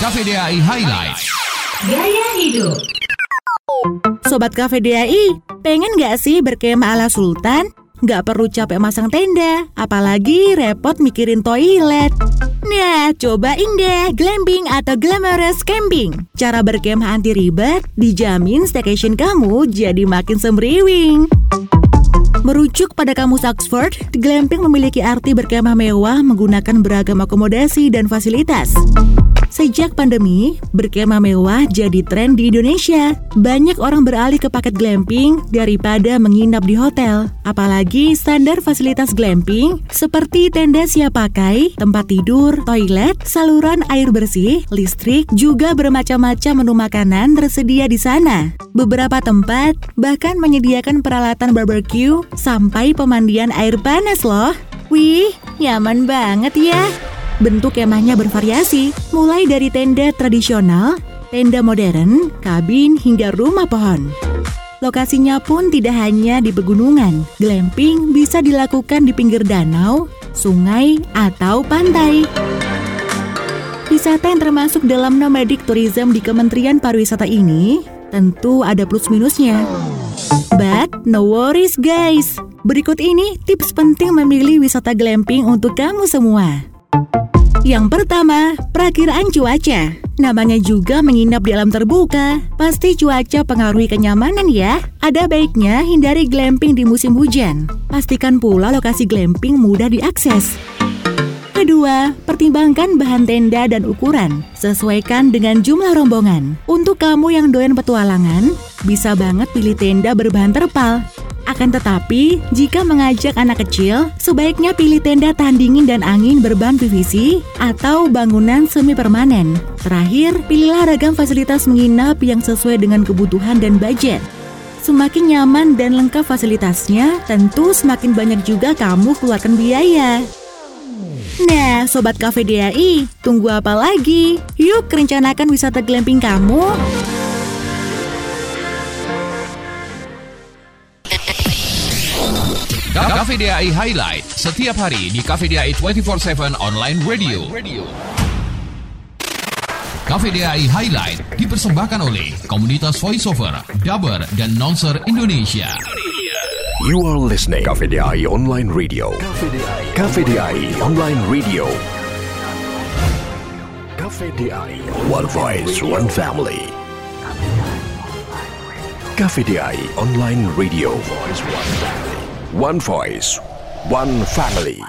Cafe DAI Highlight. Gaya hidup. Sobat Cafe DAI, pengen gak sih berkemah ala sultan? Gak perlu capek masang tenda, apalagi repot mikirin toilet. Nah, cobain deh glamping atau glamorous camping. Cara berkemah anti ribet, dijamin staycation kamu jadi makin semriwing. Merujuk pada kamus Oxford, glamping memiliki arti berkemah mewah menggunakan beragam akomodasi dan fasilitas. Sejak pandemi, berkemah mewah jadi tren di Indonesia. Banyak orang beralih ke paket glamping daripada menginap di hotel. Apalagi standar fasilitas glamping seperti tenda siap pakai, tempat tidur, toilet, saluran air bersih, listrik, juga bermacam-macam menu makanan tersedia di sana. Beberapa tempat bahkan menyediakan peralatan barbecue sampai pemandian air panas loh. Wih, nyaman banget ya. Bentuk kemahnya bervariasi, mulai dari tenda tradisional, tenda modern, kabin, hingga rumah pohon. Lokasinya pun tidak hanya di pegunungan. Glamping bisa dilakukan di pinggir danau, sungai, atau pantai. Wisata yang termasuk dalam nomadic tourism di Kementerian Pariwisata ini tentu ada plus minusnya. But no worries guys. Berikut ini tips penting memilih wisata glamping untuk kamu semua. Yang pertama, perakiraan cuaca. Namanya juga menginap di alam terbuka. Pasti cuaca pengaruhi kenyamanan ya. Ada baiknya hindari glamping di musim hujan. Pastikan pula lokasi glamping mudah diakses. Kedua, pertimbangkan bahan tenda dan ukuran. Sesuaikan dengan jumlah rombongan. Untuk kamu yang doyan petualangan, bisa banget pilih tenda berbahan terpal. Akan tetapi, jika mengajak anak kecil, sebaiknya pilih tenda tahan dingin dan angin berbahan PVC atau bangunan semi permanen. Terakhir, pilihlah ragam fasilitas menginap yang sesuai dengan kebutuhan dan budget. Semakin nyaman dan lengkap fasilitasnya, tentu semakin banyak juga kamu keluarkan biaya. Nah, Sobat Cafe DAI, tunggu apa lagi? Yuk rencanakan wisata glamping kamu. Cafe DAI Highlight. Setiap hari di Cafe DAI 24/7 Online Radio. Cafe DAI Highlight dipersembahkan oleh komunitas voiceover, dubber, dan nonser Indonesia. You are listening Cafe DI Online Radio. Cafe DI Online Radio. Cafe DI One Voice, One Family. Cafe DI Online Radio. One Voice, One Family.